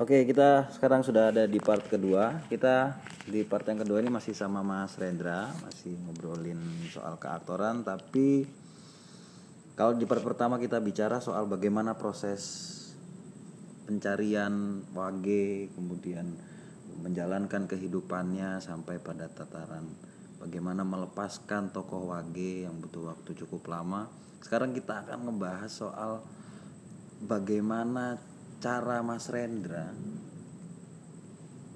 Oke, kita sekarang sudah ada di part kedua. Kita di part yang kedua ini masih sama Mas Rendra, masih ngobrolin soal keaktoran, tapi kalau di part pertama kita bicara soal bagaimana proses pencarian Wage, kemudian menjalankan kehidupannya sampai pada tataran bagaimana melepaskan tokoh Wage yang butuh waktu cukup lama. Sekarang kita akan ngebahas soal bagaimana cara Mas Rendra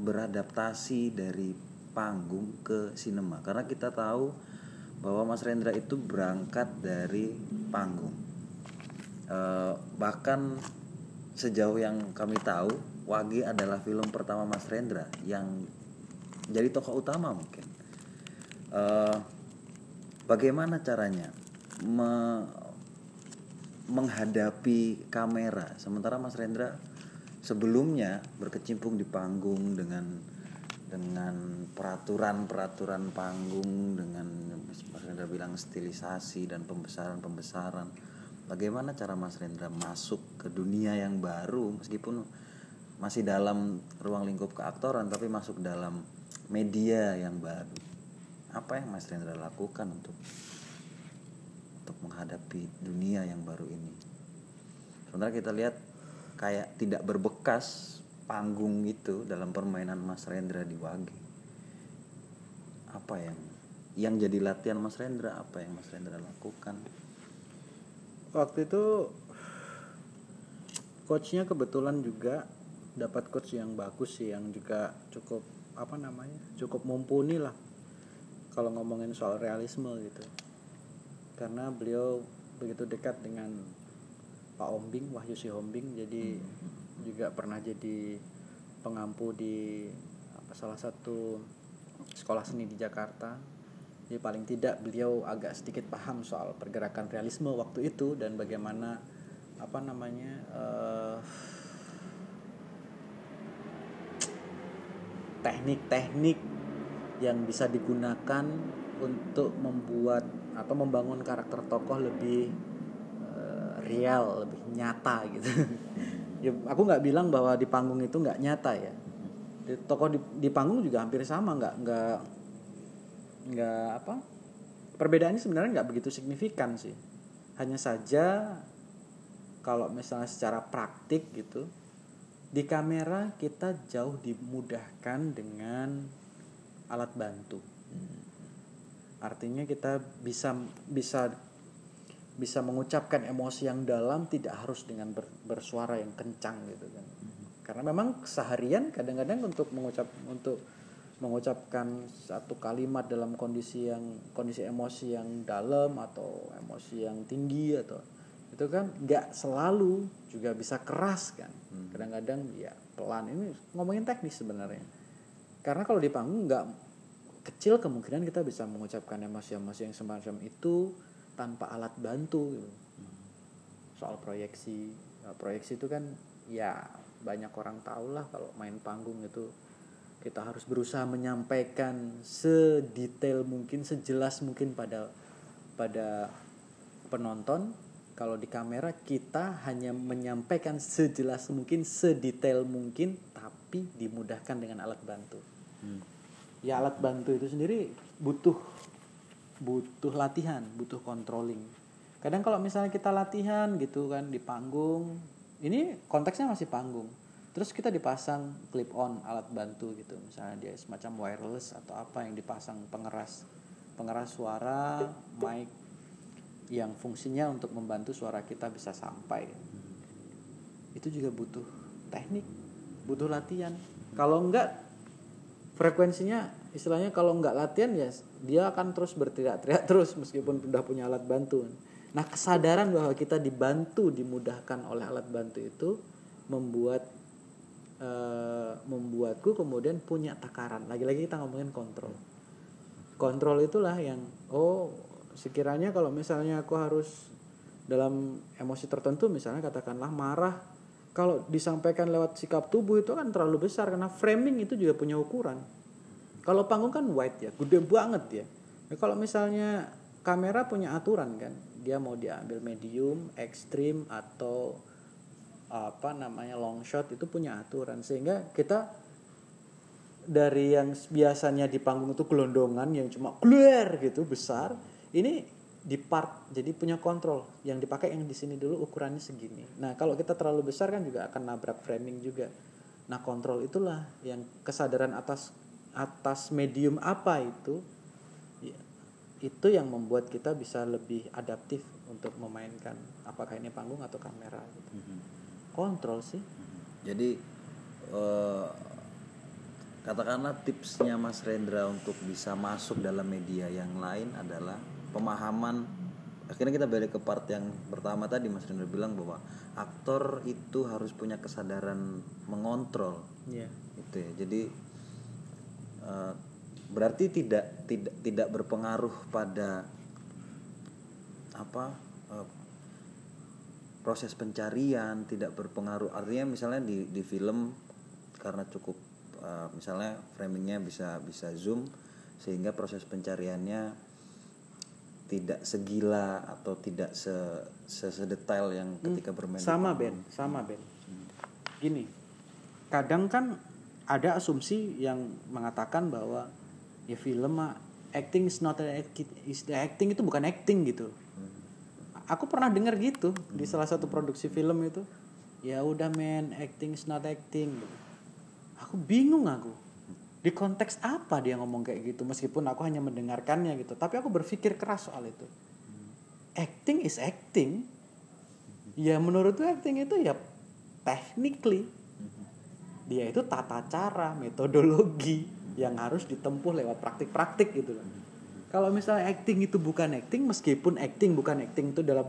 beradaptasi dari panggung ke sinema. Karena kita tahu bahwa Mas Rendra itu berangkat dari panggung. E, bahkan sejauh yang kami tahu Wage adalah film pertama Mas Rendra yang jadi tokoh utama mungkin. E, bagaimana caranya me, menghadapi kamera. Sementara Mas Rendra sebelumnya berkecimpung di panggung dengan dengan peraturan-peraturan panggung dengan Mas Rendra bilang stilisasi dan pembesaran-pembesaran. Bagaimana cara Mas Rendra masuk ke dunia yang baru meskipun masih dalam ruang lingkup keaktoran tapi masuk dalam media yang baru? Apa yang Mas Rendra lakukan untuk untuk menghadapi dunia yang baru ini. Sementara kita lihat kayak tidak berbekas panggung itu dalam permainan Mas Rendra di Wage. Apa yang yang jadi latihan Mas Rendra? Apa yang Mas Rendra lakukan? Waktu itu coachnya kebetulan juga dapat coach yang bagus sih, yang juga cukup apa namanya, cukup mumpuni lah kalau ngomongin soal realisme gitu karena beliau begitu dekat dengan Pak Ombing Wahyu Si Hombing jadi hmm. juga pernah jadi pengampu di apa salah satu sekolah seni di Jakarta jadi paling tidak beliau agak sedikit paham soal pergerakan realisme waktu itu dan bagaimana apa namanya uh, teknik-teknik yang bisa digunakan untuk membuat atau membangun karakter tokoh lebih uh, real lebih nyata gitu. Ya aku nggak bilang bahwa di panggung itu nggak nyata ya. Di, tokoh di, di panggung juga hampir sama nggak nggak nggak apa perbedaannya sebenarnya nggak begitu signifikan sih. Hanya saja kalau misalnya secara praktik gitu di kamera kita jauh dimudahkan dengan alat bantu artinya kita bisa bisa bisa mengucapkan emosi yang dalam tidak harus dengan ber, bersuara yang kencang gitu kan. Karena memang seharian kadang-kadang untuk mengucap untuk mengucapkan satu kalimat dalam kondisi yang kondisi emosi yang dalam atau emosi yang tinggi atau itu kan nggak selalu juga bisa keras kan. Hmm. kadang-kadang ya pelan. Ini ngomongin teknis sebenarnya. Karena kalau di panggung nggak kecil kemungkinan kita bisa mengucapkan emosi-emosi yang semacam itu tanpa alat bantu gitu. soal proyeksi nah, proyeksi itu kan ya banyak orang tahu lah kalau main panggung itu kita harus berusaha menyampaikan sedetail mungkin sejelas mungkin pada pada penonton. Kalau di kamera kita hanya menyampaikan sejelas mungkin sedetail mungkin tapi dimudahkan dengan alat bantu. Hmm ya alat bantu itu sendiri butuh butuh latihan butuh controlling. Kadang kalau misalnya kita latihan gitu kan di panggung ini konteksnya masih panggung. Terus kita dipasang clip on alat bantu gitu. Misalnya dia semacam wireless atau apa yang dipasang pengeras pengeras suara mic yang fungsinya untuk membantu suara kita bisa sampai. Itu juga butuh teknik butuh latihan. Kalau enggak frekuensinya istilahnya kalau nggak latihan ya dia akan terus berteriak-teriak terus meskipun sudah punya alat bantu. Nah kesadaran bahwa kita dibantu dimudahkan oleh alat bantu itu membuat uh, membuatku kemudian punya takaran. Lagi-lagi kita ngomongin kontrol. Kontrol itulah yang oh sekiranya kalau misalnya aku harus dalam emosi tertentu misalnya katakanlah marah kalau disampaikan lewat sikap tubuh itu kan terlalu besar karena framing itu juga punya ukuran. Kalau panggung kan wide ya, gede banget ya. Nah, kalau misalnya kamera punya aturan kan, dia mau diambil medium, ekstrim atau apa namanya long shot itu punya aturan sehingga kita dari yang biasanya di panggung itu gelondongan yang cuma keluar gitu besar ini di part jadi punya kontrol. Yang dipakai yang di sini dulu ukurannya segini. Nah kalau kita terlalu besar kan juga akan nabrak framing juga. Nah kontrol itulah yang kesadaran atas atas medium apa itu ya, itu yang membuat kita bisa lebih adaptif untuk memainkan apakah ini panggung atau kamera gitu. kontrol sih. Jadi eh, katakanlah tipsnya Mas Rendra untuk bisa masuk dalam media yang lain adalah pemahaman. Akhirnya kita balik ke part yang pertama tadi Mas Rendra bilang bahwa aktor itu harus punya kesadaran mengontrol Iya. itu ya. Jadi eh, berarti tidak tidak tidak berpengaruh pada apa eh, proses pencarian tidak berpengaruh artinya misalnya di di film karena cukup eh, misalnya framingnya bisa bisa zoom sehingga proses pencariannya tidak segila atau tidak se, se sedetail yang ketika bermain di sama. Ben. Sama Ben. Gini kadang kan ada asumsi yang mengatakan bahwa ya film mah acting is not an acting is the acting itu bukan acting gitu. Aku pernah dengar gitu di salah satu produksi film itu. Ya udah men acting is not acting gitu. aku bingung aku di konteks apa dia ngomong kayak gitu meskipun aku hanya mendengarkannya gitu. Tapi aku berpikir keras soal itu. Acting is acting. Ya menurutku acting itu ya technically dia itu tata cara metodologi yang harus ditempuh lewat praktik-praktik gitu loh. Kalau misalnya acting itu bukan acting meskipun acting bukan acting itu dalam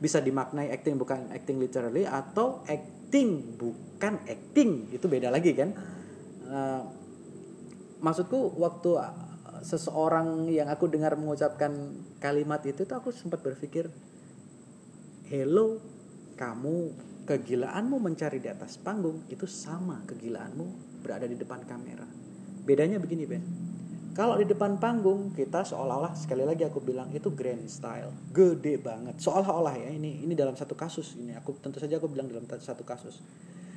bisa dimaknai acting bukan acting literally atau acting bukan acting itu beda lagi kan? Eh, maksudku waktu uh, seseorang yang aku dengar mengucapkan kalimat itu tuh aku sempat berpikir hello kamu kegilaanmu mencari di atas panggung itu sama kegilaanmu berada di depan kamera. Bedanya begini Ben. Kalau di depan panggung kita seolah-olah sekali lagi aku bilang itu grand style. Gede banget. Seolah-olah ya ini ini dalam satu kasus ini. Aku tentu saja aku bilang dalam satu kasus.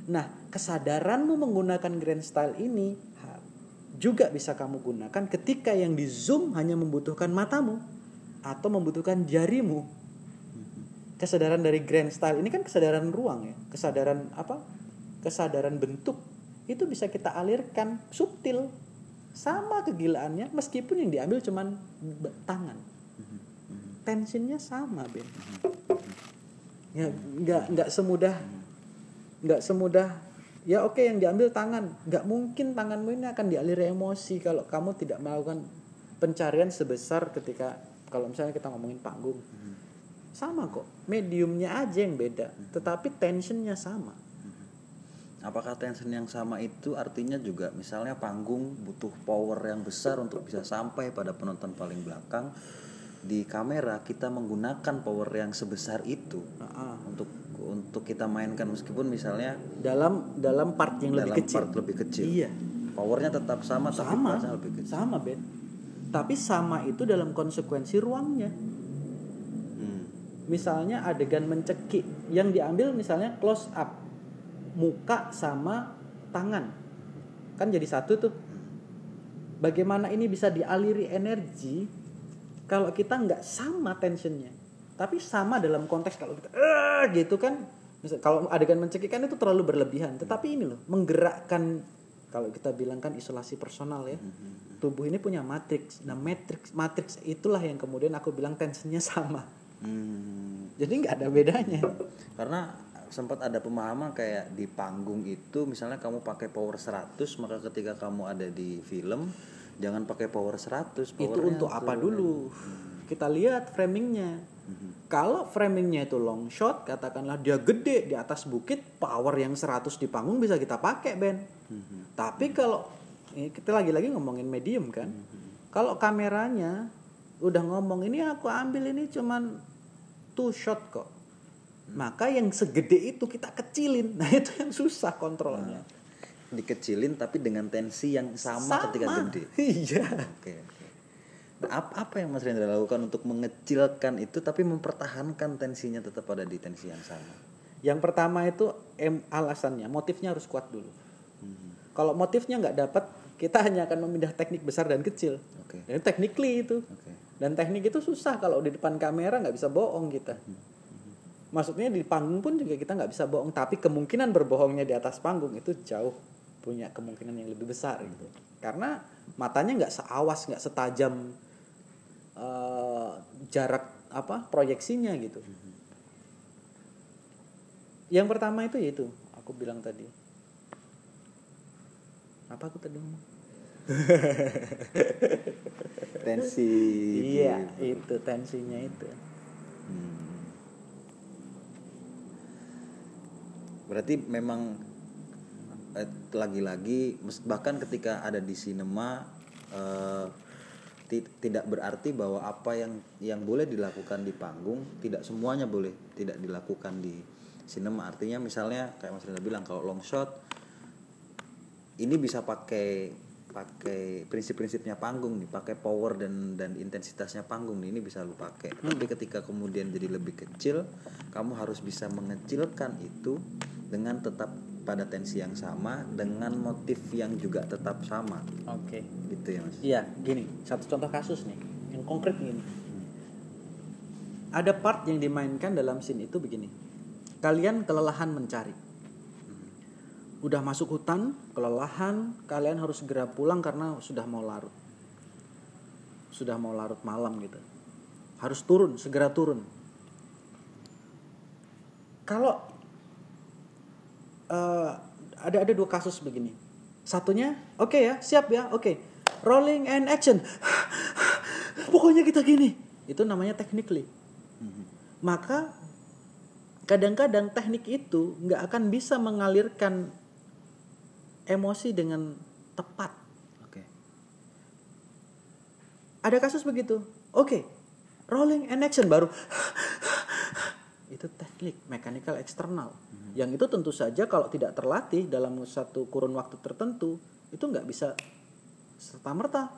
Nah kesadaranmu menggunakan grand style ini juga bisa kamu gunakan ketika yang di zoom hanya membutuhkan matamu atau membutuhkan jarimu. Kesadaran dari grand style ini kan kesadaran ruang ya kesadaran apa? Kesadaran bentuk. Itu bisa kita alirkan subtil sama kegilaannya meskipun yang diambil cuman tangan. Tensionnya sama Ben. Ya nggak nggak semudah nggak semudah ya oke yang diambil tangan. Nggak mungkin tanganmu ini akan dialiri emosi kalau kamu tidak melakukan pencarian sebesar ketika kalau misalnya kita ngomongin panggung. Sama kok mediumnya aja yang beda tetapi tensionnya sama. Apakah tension yang sama itu artinya juga misalnya panggung butuh power yang besar untuk bisa sampai pada penonton paling belakang? Di kamera kita menggunakan power yang sebesar itu Ah, ah. untuk untuk kita mainkan meskipun misalnya dalam dalam part yang dalam lebih kecil. part lebih kecil. iya. Powernya tetap sama, tapi sama. partnya lebih kecil. sama Ben. Tapi sama itu dalam konsekuensi ruangnya. Hmm. misalnya adegan mencekik yang diambil misalnya close up. Muka sama tangan. Kan jadi satu tuh. Bagaimana ini bisa dialiri energi kalau kita nggak sama tensionnya tapi sama dalam konteks kalau kita "Eh," gitu kan. Misal kalau adegan mencekik kan itu terlalu berlebihan. Tetapi ini loh menggerakkan kalau kita bilang kan isolasi personal ya. Tubuh ini punya matriks. Nah matriks matriks itulah yang kemudian aku bilang tensionnya sama. Hmm. jadi nggak ada bedanya. Karena sempat ada pemahaman kayak di panggung itu misalnya kamu pakai power 100 maka ketika kamu ada di film jangan pakai power 100 itu powernya untuk apa dulu? Kita lihat framingnya kalau framingnya itu long shot katakanlah dia gede di atas bukit power yang 100 di panggung bisa kita pakai Ben. Tapi kalau ini kita lagi-lagi ngomongin medium kan? Kalau kameranya udah ngomong ini aku ambil ini cuman two shot kok. Maka yang segede itu kita kecilin. Nah itu yang susah kontrolnya. Dikecilin tapi dengan tensi yang sama, ketika gede. iya. Oke. Nah, apa apa yang Mas Rendra lakukan untuk mengecilkan itu tapi mempertahankan tensinya tetap ada di tensi yang sama? Yang pertama itu em, alasannya, motifnya harus kuat dulu. Kalau motifnya nggak dapat, kita hanya akan memindah teknik besar dan kecil. Oke. Dan technically itu. Oke. Dan teknik itu susah kalau di depan kamera nggak bisa bohong kita. Maksudnya di panggung pun juga kita nggak bisa bohong, tapi kemungkinan berbohongnya di atas panggung itu jauh punya kemungkinan yang lebih besar gitu. Karena matanya nggak seawas, nggak setajam eh, jarak apa proyeksinya gitu. Yang pertama itu yaitu aku bilang tadi. Apa aku tadi ngomong? Tensi. Iya, itu tensinya itu. Hmm. Berarti memang eh, lagi-lagi bahkan ketika ada di sinema eh, tidak berarti bahwa apa yang yang boleh dilakukan di panggung tidak semuanya boleh tidak dilakukan di sinema. Artinya misalnya kayak Mas Rina bilang kalau long shot ini bisa pakai pakai prinsip-prinsipnya panggung nih, pakai power dan dan intensitasnya panggung nih ini bisa lu pakai. Tapi ketika kemudian jadi lebih kecil, kamu harus bisa mengecilkan itu dengan tetap pada tensi yang sama dengan motif yang juga tetap sama. Oke. Gitu ya, Mas. Iya, gini, satu contoh kasus nih, yang konkret gini. Ada part yang dimainkan dalam scene itu begini. Kalian kelelahan mencari. Udah masuk hutan, kelelahan, kalian harus segera pulang karena sudah mau larut. Sudah mau larut malam gitu. Harus turun, segera turun. Kalau eh, ada ada dua kasus begini. Satunya, oke ya, siap ya, oke. Rolling and action. Pokoknya kita gini. Itu namanya technically. Maka kadang-kadang teknik itu nggak akan bisa mengalirkan emosi dengan tepat. Oke. Ada kasus begitu. Oke, rolling and action baru. itu teknik mechanical eksternal. Yang itu tentu saja kalau tidak terlatih dalam satu kurun waktu tertentu itu nggak bisa serta merta.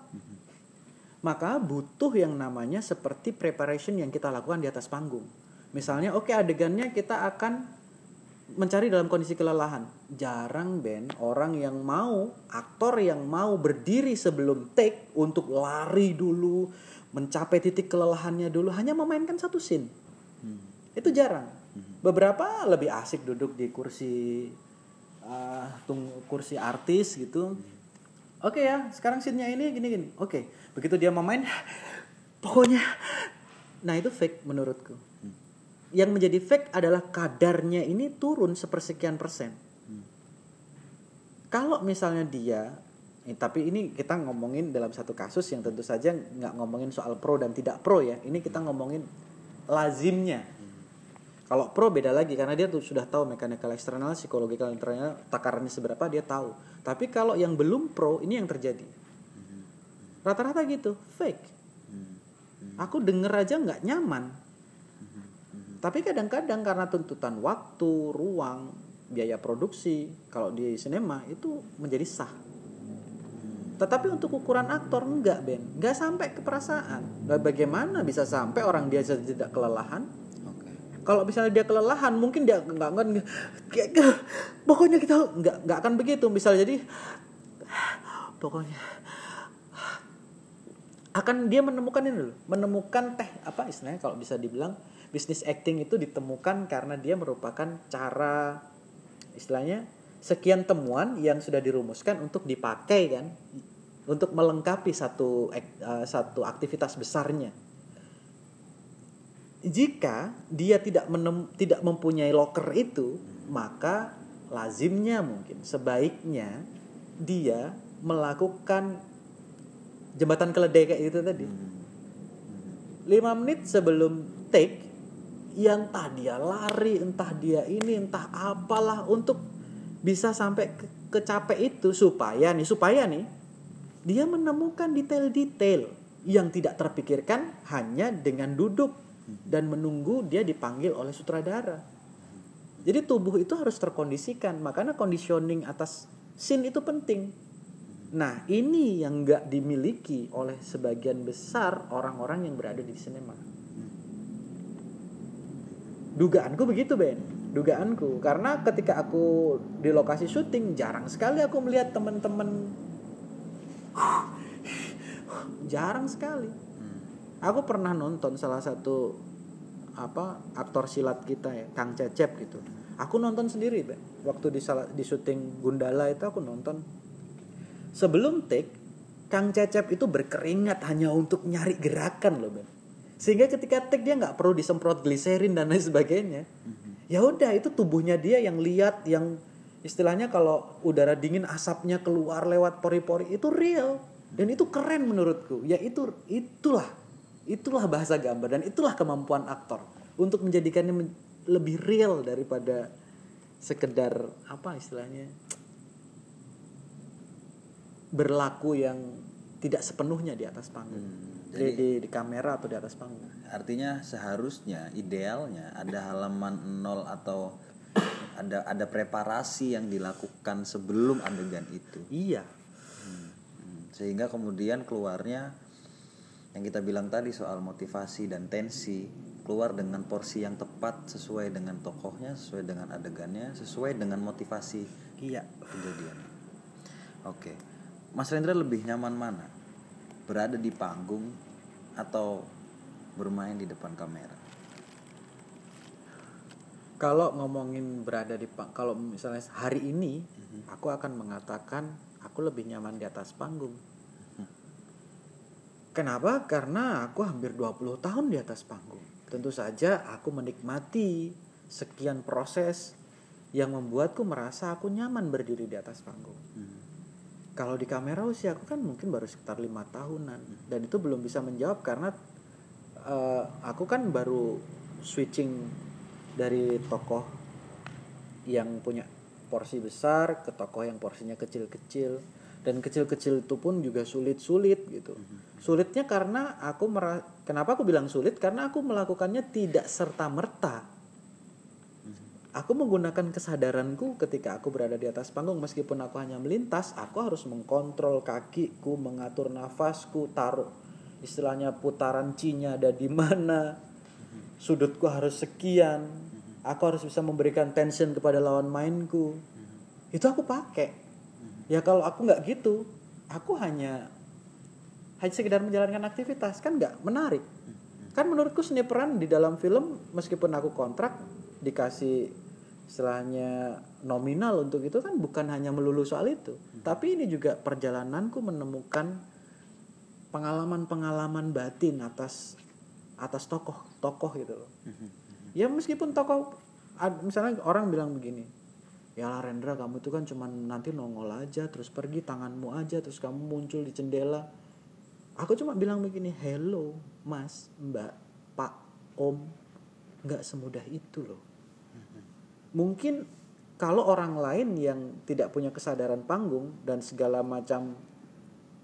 Maka butuh yang namanya seperti preparation yang kita lakukan di atas panggung. Misalnya, oke adegannya kita akan mencari dalam kondisi kelelahan. Jarang band orang yang mau, aktor yang mau berdiri sebelum take untuk lari dulu, mencapai titik kelelahannya dulu, hanya memainkan satu scene. Itu jarang. Beberapa lebih asik duduk di kursi uh, tung kursi artis gitu. Oke ya, sekarang scene-nya ini gini gini. Oke, begitu dia mau main, pokoknya, nah itu fake menurutku. Yang menjadi fake adalah kadarnya ini turun sepersekian persen. Kalau misalnya dia, eh, tapi ini kita ngomongin dalam satu kasus yang tentu saja nggak ngomongin soal pro dan tidak pro ya. Ini kita ngomongin lazimnya. Kalau pro beda lagi karena dia tuh sudah tahu mechanical eksternal, psikologikal internalnya, takarannya seberapa dia tahu. Tapi kalau yang belum pro ini yang terjadi. Rata-rata gitu, fake. Aku denger aja nggak nyaman. Tapi kadang-kadang karena tuntutan waktu, ruang, biaya produksi, kalau di sinema itu menjadi sah. Tetapi untuk ukuran aktor enggak Ben, enggak sampai ke perasaan. Bagaimana bisa sampai orang dia tidak kelelahan? Kalau misalnya dia kelelahan, mungkin dia nggak nggak pokoknya kita nggak nggak akan begitu. Misalnya jadi pokoknya akan dia menemukan ini dulu, menemukan teh apa istilahnya kalau bisa dibilang bisnis acting itu ditemukan karena dia merupakan cara istilahnya sekian temuan yang sudah dirumuskan untuk dipakai kan untuk melengkapi satu eh, satu aktivitas besarnya jika dia tidak menem, tidak mempunyai locker itu maka lazimnya mungkin sebaiknya dia melakukan jembatan keledai kayak itu tadi. 5 menit sebelum take yang entah dia lari entah dia ini entah apalah untuk bisa sampai ke, ke capek itu supaya nih supaya nih dia menemukan detail-detail yang tidak terpikirkan hanya dengan duduk dan menunggu dia dipanggil oleh sutradara. Jadi tubuh itu harus terkondisikan, makanya conditioning atas scene itu penting. Nah ini yang nggak dimiliki oleh sebagian besar orang-orang yang berada di sinema. Dugaanku begitu Ben. dugaanku karena ketika aku di lokasi syuting jarang sekali aku melihat teman-teman jarang sekali aku pernah nonton salah satu apa aktor silat kita ya Kang Cecep gitu. Aku nonton sendiri Be. waktu di salah, di syuting Gundala itu aku nonton. Sebelum take Kang Cecep itu berkeringat hanya untuk nyari gerakan loh Ben sehingga ketika take dia nggak perlu disemprot gliserin dan lain sebagainya. Ya udah itu tubuhnya dia yang lihat yang istilahnya kalau udara dingin asapnya keluar lewat pori-pori itu real. Dan itu keren menurutku. Ya itu itulah itulah bahasa gambar dan itulah kemampuan aktor untuk menjadikannya men- lebih real daripada sekedar apa istilahnya berlaku yang tidak sepenuhnya di atas panggung. Di, di, di kamera atau di atas panggung. Artinya seharusnya idealnya ada halaman nol atau ada ada preparasi yang dilakukan sebelum adegan itu. iya. Hmm, Sehingga kemudian keluarnya yang kita bilang tadi soal motivasi dan tensi keluar dengan porsi yang tepat sesuai dengan tokohnya, sesuai dengan adegannya, sesuai dengan motivasi iya kejadian. Oke. Mas Rendra lebih nyaman mana? Berada di panggung atau bermain di depan kamera? kalau ngomongin berada di pang- kalau misalnya hari ini aku akan mengatakan aku lebih nyaman di atas panggung kenapa? Karena aku hampir 20 tahun di atas panggung. Tentu saja aku menikmati sekian proses yang membuatku merasa aku nyaman berdiri di atas panggung. Kalau di kamera usia aku kan mungkin baru sekitar lima tahunan. Dan itu belum bisa menjawab karena eh, aku kan baru switching dari tokoh yang punya porsi besar ke tokoh yang porsinya kecil-kecil dan kecil-kecil itu pun juga sulit-sulit gitu sulitnya karena aku mera- kenapa aku bilang sulit karena aku melakukannya tidak serta merta Aku menggunakan kesadaranku ketika aku berada di atas panggung meskipun aku hanya melintas, aku harus mengkontrol kakiku, mengatur nafasku, taruh istilahnya putaran cinya ada di mana, sudutku harus sekian, aku harus bisa memberikan tension kepada lawan mainku. Itu aku pakai. Ya kalau aku nggak gitu, aku hanya hanya sekedar menjalankan aktivitas kan nggak menarik. Kan menurutku seni peran di dalam film meskipun aku kontrak dikasih istilahnya nominal untuk itu kan bukan hanya melulu soal itu, tapi ini juga perjalananku menemukan pengalaman-pengalaman batin atas atas tokoh-tokoh gitu loh. Ya meskipun tokoh misalnya orang bilang begini, ya lah Rendra kamu itu kan cuman nanti nongol aja terus pergi tanganmu aja terus kamu muncul di jendela. Aku cuma bilang begini, hello mas, mbak, pak, om, nggak semudah itu loh. Mungkin kalau orang lain yang tidak punya kesadaran panggung dan segala macam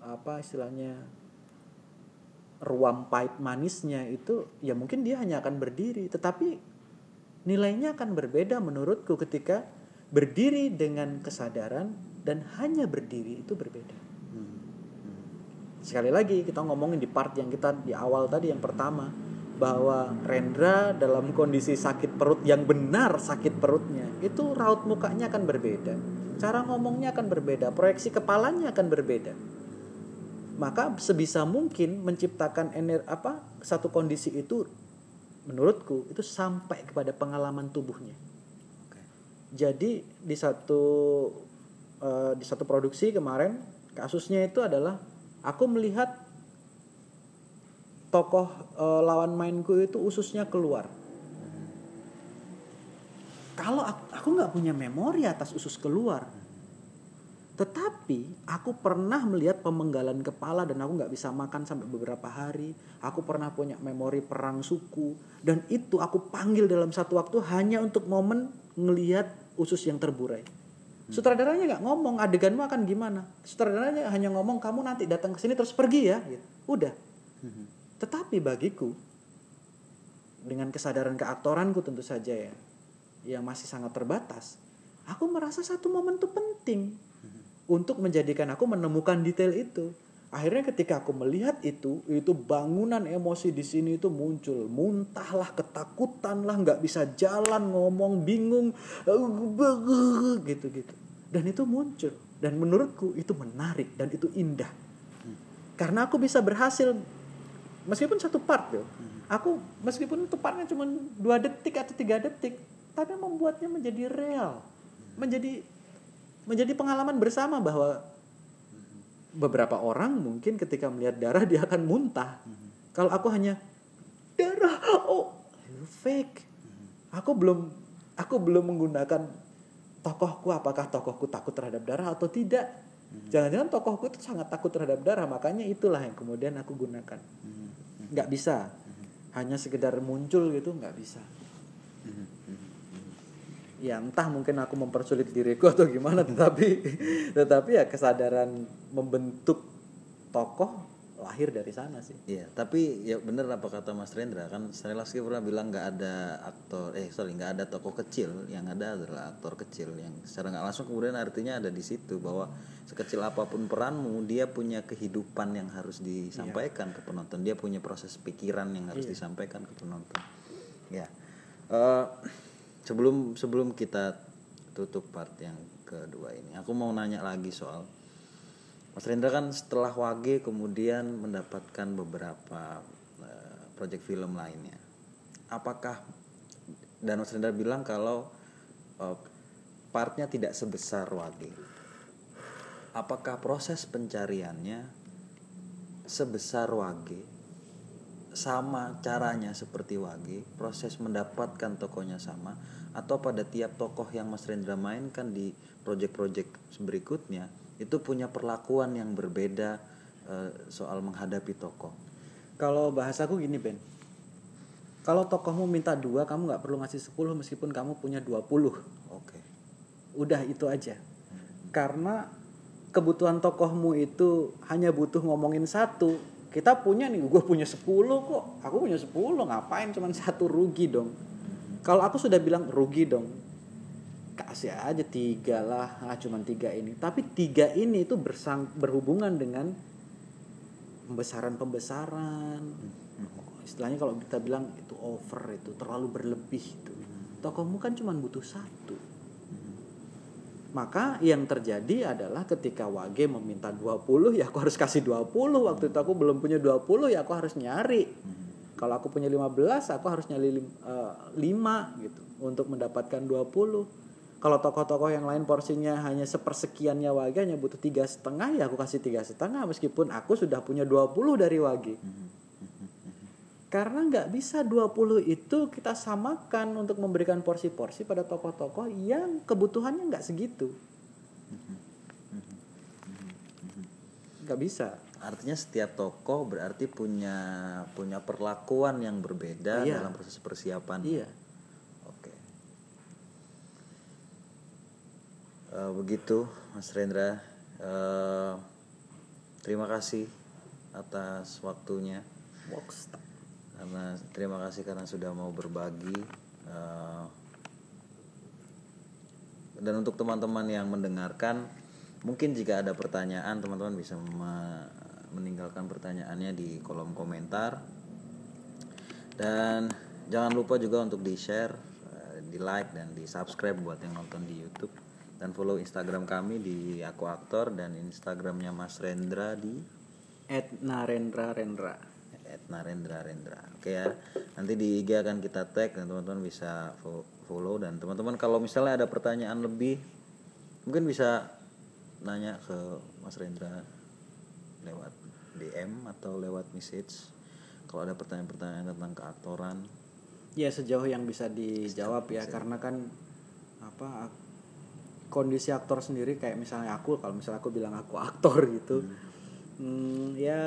apa istilahnya ruam pahit manisnya itu ya mungkin dia hanya akan berdiri tetapi nilainya akan berbeda menurutku ketika berdiri dengan kesadaran dan hanya berdiri itu berbeda. Sekali lagi kita ngomongin di part yang kita di awal tadi yang pertama bahwa Rendra dalam kondisi sakit perut yang benar sakit perutnya itu raut mukanya akan berbeda. Cara ngomongnya akan berbeda proyeksi kepalanya akan berbeda. Maka sebisa mungkin menciptakan ener apa satu kondisi itu menurutku itu sampai kepada pengalaman tubuhnya jadi di satu eh, di satu produksi kemarin kasusnya itu adalah aku melihat tokoh eh, lawan mainku itu ususnya keluar. Kalau aku nggak punya memori atas usus keluar. Tetapi aku pernah melihat pemenggalan kepala dan aku nggak bisa makan sampai beberapa hari. Aku pernah punya memori perang suku. Dan itu aku panggil dalam satu waktu hanya untuk momen ngelihat usus yang terburai. Sutradaranya nggak ngomong adeganmu akan gimana. Sutradaranya hanya ngomong kamu nanti datang ke sini terus pergi ya. Gitu. Udah. Tetapi bagiku dengan kesadaran keaktoranku tentu saja ya yang masih sangat terbatas. Aku merasa satu momen itu penting untuk menjadikan aku menemukan detail itu. Akhirnya ketika aku melihat itu itu bangunan emosi di sini itu muncul. Muntahlah ketakutan lah nggak bisa jalan ngomong bingung gitu gitu. Dan itu muncul. Dan menurutku itu menarik dan itu indah. Karena aku bisa berhasil meskipun satu part tuh aku meskipun itu partnya cuma dua detik atau tiga detik tapi membuatnya menjadi real. Menjadi menjadi pengalaman bersama bahwa beberapa orang mungkin ketika melihat darah dia akan muntah. Kalau aku hanya darah, oh fake. Aku belum aku belum menggunakan tokohku apakah tokohku takut terhadap darah atau tidak. Jangan-jangan tokohku itu sangat takut terhadap darah, makanya itulah yang kemudian aku gunakan. Nggak bisa, hanya sekedar muncul gitu nggak bisa ya entah mungkin aku mempersulit diriku atau gimana tetapi tetapi ya kesadaran membentuk tokoh lahir dari sana sih. Iya, tapi ya bener apa kata Mas Rendra kan Stanislavski pernah bilang nggak ada aktor eh sorry nggak ada tokoh kecil yang ada adalah aktor kecil yang secara nggak langsung kemudian artinya ada di situ bahwa sekecil apa pun peranmu dia punya kehidupan yang harus disampaikan iya. ke penonton dia punya proses pikiran yang harus iya. disampaikan ke penonton. Ya. Uh, sebelum sebelum kita tutup part yang kedua ini aku mau nanya lagi soal Mas Rendra kan setelah Wage kemudian mendapatkan beberapa uh, project film lainnya. Apakah dan Mas Rendra bilang kalau uh, partnya tidak sebesar Wage. Apakah proses pencariannya sebesar Wage sama caranya seperti Wage, proses mendapatkan tokonya sama atau pada tiap tokoh yang Mas Rendra mainkan di proyek-proyek berikutnya itu punya perlakuan yang berbeda e, soal menghadapi tokoh. Kalau bahasaku gini Ben, kalau tokohmu minta dua, kamu nggak perlu ngasih 10 meskipun kamu punya 20 Oke. Udah itu aja. Hmm. Karena kebutuhan tokohmu itu hanya butuh ngomongin satu, kita punya nih gue punya 10 kok. Aku punya 10 ngapain cuma satu rugi dong? Kalau aku sudah bilang rugi dong kasih aja tiga lah. Ah, cuma tiga ini. Tapi tiga ini itu bersang berhubungan dengan pembesaran pembesaran istilahnya kalau kita bilang itu over itu terlalu berlebih itu tokohmu kan cuma butuh satu maka yang terjadi adalah ketika Wage meminta 20 ya aku harus kasih 20 waktu itu aku belum punya 20 ya aku harus nyari. Kalau aku punya 15 aku harus nyari uh, eh, 5 gitu untuk mendapatkan 20 kalau tokoh-tokoh yang lain porsinya hanya sepersekiannya Wage hanya butuh tiga setengah ya aku kasih tiga setengah. Meskipun aku sudah punya 20 dari Wage karena nggak bisa 20 itu kita samakan untuk memberikan porsi-porsi pada tokoh-tokoh yang kebutuhannya nggak segitu. Nggak bisa. Artinya setiap tokoh berarti punya punya perlakuan yang berbeda iya. dalam proses persiapan. Iya. Oke. Uh, begitu, Mas Rendra. Uh, terima kasih atas waktunya. Walkstop karena terima kasih karena sudah mau berbagi uh, dan untuk teman-teman yang mendengarkan mungkin jika ada pertanyaan teman-teman bisa meninggalkan pertanyaannya di kolom komentar. Dan jangan lupa juga untuk di share uh, di like dan di subscribe buat yang nonton di YouTube. Dan follow Instagram kami di aku aktor dan Instagramnya Mas Rendra di @narendra rendra Narendra Rendra oke ya nanti di IG akan kita tag dan teman-teman bisa follow dan teman-teman kalau misalnya ada pertanyaan lebih mungkin bisa nanya ke Mas Rendra lewat DM atau lewat message. Kalau ada pertanyaan-pertanyaan tentang keaktoran. Ya sejauh yang bisa dijawab ya bisa. karena kan apa kondisi aktor sendiri kayak misalnya aku kalau misalnya aku bilang aku aktor gitu hmm. hmm, ya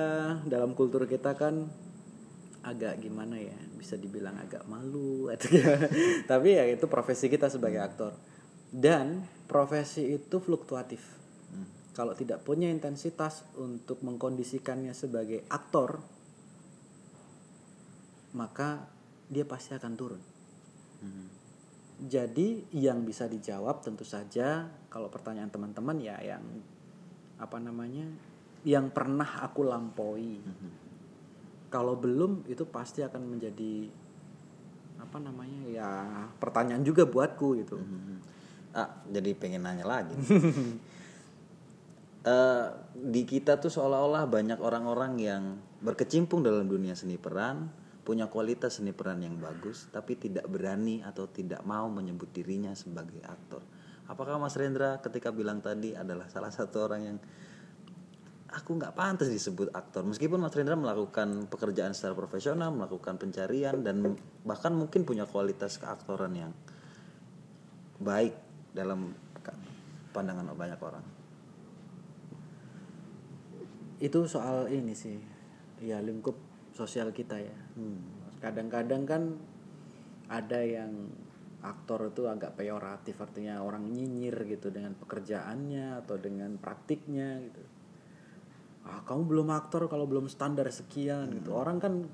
dalam kultur kita kan agak gimana ya bisa dibilang agak malu atau tapi ya itu profesi kita sebagai aktor. Dan profesi itu fluktuatif. Kalau tidak punya intensitas untuk mengkondisikannya sebagai aktor maka dia pasti akan turun. Jadi yang bisa dijawab tentu saja kalau pertanyaan teman-teman ya yang apa namanya yang pernah aku lampaui. Kalau belum itu pasti akan menjadi apa namanya ya pertanyaan juga buatku gitu. Hmm. Ah, jadi pengen nanya lagi. Eh, di kita tuh seolah-olah banyak orang-orang yang berkecimpung dalam dunia seni peran, punya kualitas seni peran yang bagus, tapi tidak berani atau tidak mau menyebut dirinya sebagai aktor. Apakah Mas Rendra ketika bilang tadi adalah salah satu orang yang aku nggak pantas disebut aktor meskipun Mas Rendra melakukan pekerjaan secara profesional melakukan pencarian dan bahkan mungkin punya kualitas keaktoran yang baik dalam pandangan banyak orang Itu soal ini sih. Ya lingkup sosial kita ya. Kadang-kadang kan ada yang aktor itu agak peyoratif artinya orang nyinyir gitu dengan pekerjaannya atau dengan praktiknya gitu. Ah, kamu belum aktor kalau belum standar sekian gitu. Orang kan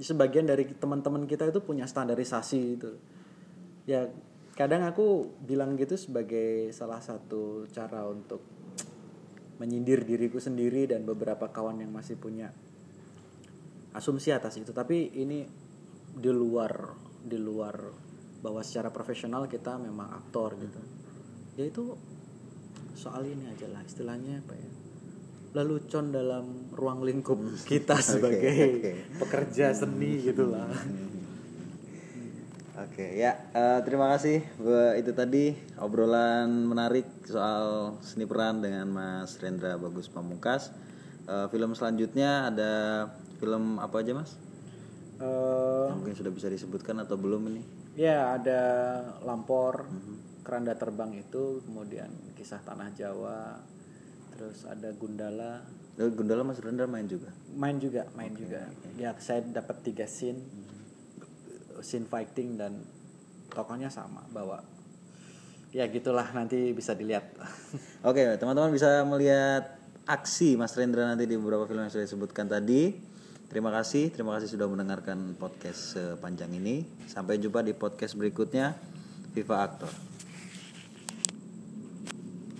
sebagian dari teman-teman kita itu punya standarisasi gitu. Ya kadang aku bilang gitu sebagai salah satu cara untuk menyindir diriku sendiri dan beberapa kawan yang masih punya asumsi atas itu tapi ini di luar di luar bahwa secara profesional kita memang aktor gitu ya itu soal ini aja lah istilahnya apa ya lelucon dalam ruang lingkup kita sebagai oke. pekerja seni gitulah Oke ya eh, terima kasih itu tadi obrolan menarik soal seni peran dengan Mas Rendra Bagus Pamungkas. Eh, film selanjutnya ada film apa aja Mas? Yang mungkin sudah bisa disebutkan atau belum ini? ya ada lampor keranda terbang itu kemudian kisah tanah Jawa terus ada Gundala Eh, Gundala Mas Rendra main juga. main juga main juga ya saya dapat tiga scene scene fighting dan tokohnya sama bahwa ya gitulah nanti bisa dilihat Oke, teman-teman bisa melihat aksi Mas Rendra nanti di beberapa film yang sudah disebutkan tadi. Terima kasih, terima kasih sudah mendengarkan podcast sepanjang ini. Sampai jumpa di podcast berikutnya. Viva Aktor.